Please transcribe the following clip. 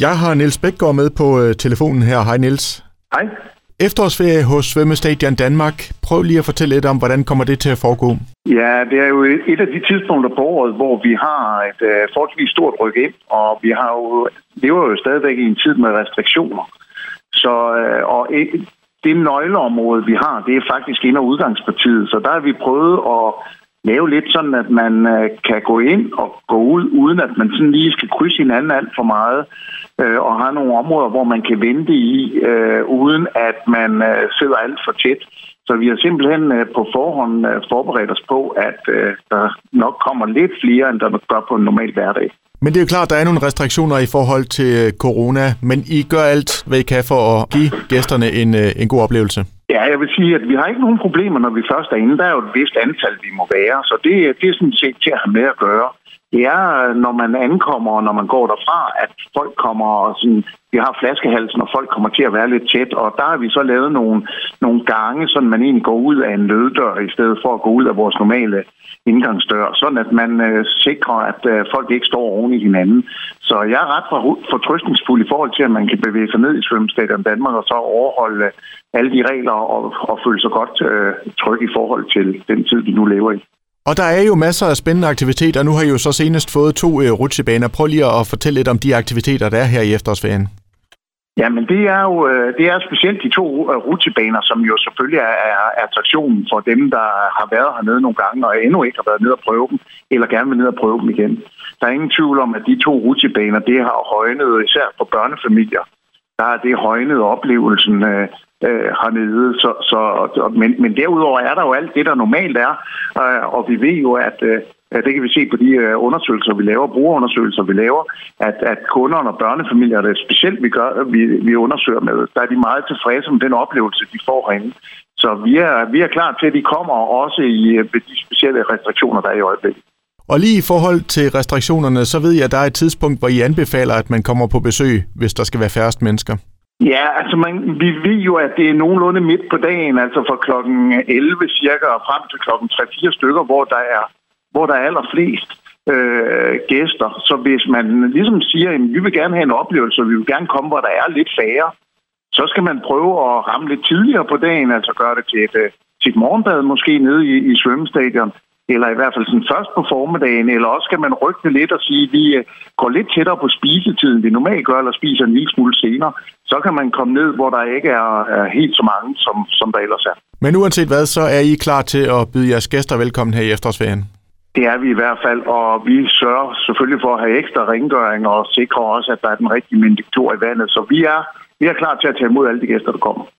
Jeg har Niels Bækgaard med på øh, telefonen her. Hej Niels. Hej. Efterårsferie hos Svømmestadion Danmark. Prøv lige at fortælle lidt om, hvordan kommer det til at foregå? Ja, det er jo et af de tidspunkter på året, hvor vi har et uh, forholdsvis stort ryk ind, og vi har jo, lever jo stadigvæk i en tid med restriktioner. Så, uh, og et, det nøgleområde, vi har, det er faktisk ind- og udgangspartiet, så der har vi prøvet at lave lidt sådan, at man øh, kan gå ind og gå ud, uden at man sådan lige skal krydse hinanden alt for meget øh, og har nogle områder, hvor man kan vente i, øh, uden at man øh, sidder alt for tæt. Så vi har simpelthen øh, på forhånd øh, forberedt os på, at der nok kommer lidt flere, end der gør på en normal hverdag. Men det er jo klart, der er nogle restriktioner i forhold til corona, men I gør alt, hvad I kan for at give gæsterne en, en god oplevelse. Ja, jeg vil sige, at vi har ikke nogen problemer, når vi først er inde. Der er jo et vist antal, vi må være, så det, det er sådan set til at have med at gøre det er, når man ankommer og når man går derfra, at folk kommer og sådan, vi har flaskehalsen, og folk kommer til at være lidt tæt, og der har vi så lavet nogle, nogle gange, så man egentlig går ud af en nøddør, i stedet for at gå ud af vores normale indgangsdør, sådan at man øh, sikrer, at øh, folk ikke står oven i hinanden. Så jeg er ret fortrystningsfuld i forhold til, at man kan bevæge sig ned i svømmestadion Danmark og så overholde øh, alle de regler og, og føle sig godt øh, tryg i forhold til den tid, vi nu lever i. Og der er jo masser af spændende aktiviteter. Nu har I jo så senest fået to øh, rutsjebaner. Prøv lige at fortælle lidt om de aktiviteter, der er her i efterårsferien. Jamen, det er jo øh, det er specielt de to øh, rutsjebaner, som jo selvfølgelig er, er attraktionen for dem, der har været hernede nogle gange, og endnu ikke har været nede og prøve dem, eller gerne vil ned og prøve dem igen. Der er ingen tvivl om, at de to rutsjebaner, det har højnet, især for børnefamilier, der er det højnet oplevelsen øh, øh, hernede. Så, så, men, men derudover er der jo alt det, der normalt er, øh, og vi ved jo, at øh, det kan vi se på de øh, undersøgelser, vi laver, brugerundersøgelser, vi laver, at, at kunderne og børnefamilier, det specielt vi, gør, vi, vi undersøger med, der er de meget tilfredse med den oplevelse, de får herinde. Så vi er, vi er klar til, at de kommer også i øh, de specielle restriktioner, der er i øjeblikket. Og lige i forhold til restriktionerne, så ved jeg, at der er et tidspunkt, hvor I anbefaler, at man kommer på besøg, hvis der skal være færrest mennesker. Ja, altså man, vi ved jo, at det er nogenlunde midt på dagen, altså fra klokken 11 cirka og frem til klokken 3-4 stykker, hvor der er, hvor der er allerflest øh, gæster. Så hvis man ligesom siger, at vi vil gerne have en oplevelse, og vi vil gerne komme, hvor der er lidt færre, så skal man prøve at ramme lidt tidligere på dagen, altså gøre det til et, øh, til et morgenbad måske nede i, i svømmestadion eller i hvert fald sådan først på formiddagen, eller også kan man rykke lidt og sige, at vi øh, går lidt tættere på spisetiden, vi normalt gør, eller spiser en lille smule senere. Så kan man komme ned, hvor der ikke er, er helt så mange, som, som der ellers er. Men uanset hvad, så er I klar til at byde jeres gæster velkommen her i efterårsferien? Det er vi i hvert fald, og vi sørger selvfølgelig for at have ekstra rengøring og sikre også, at der er den rigtige mendiktor i vandet. Så vi er, vi er klar til at tage imod alle de gæster, der kommer.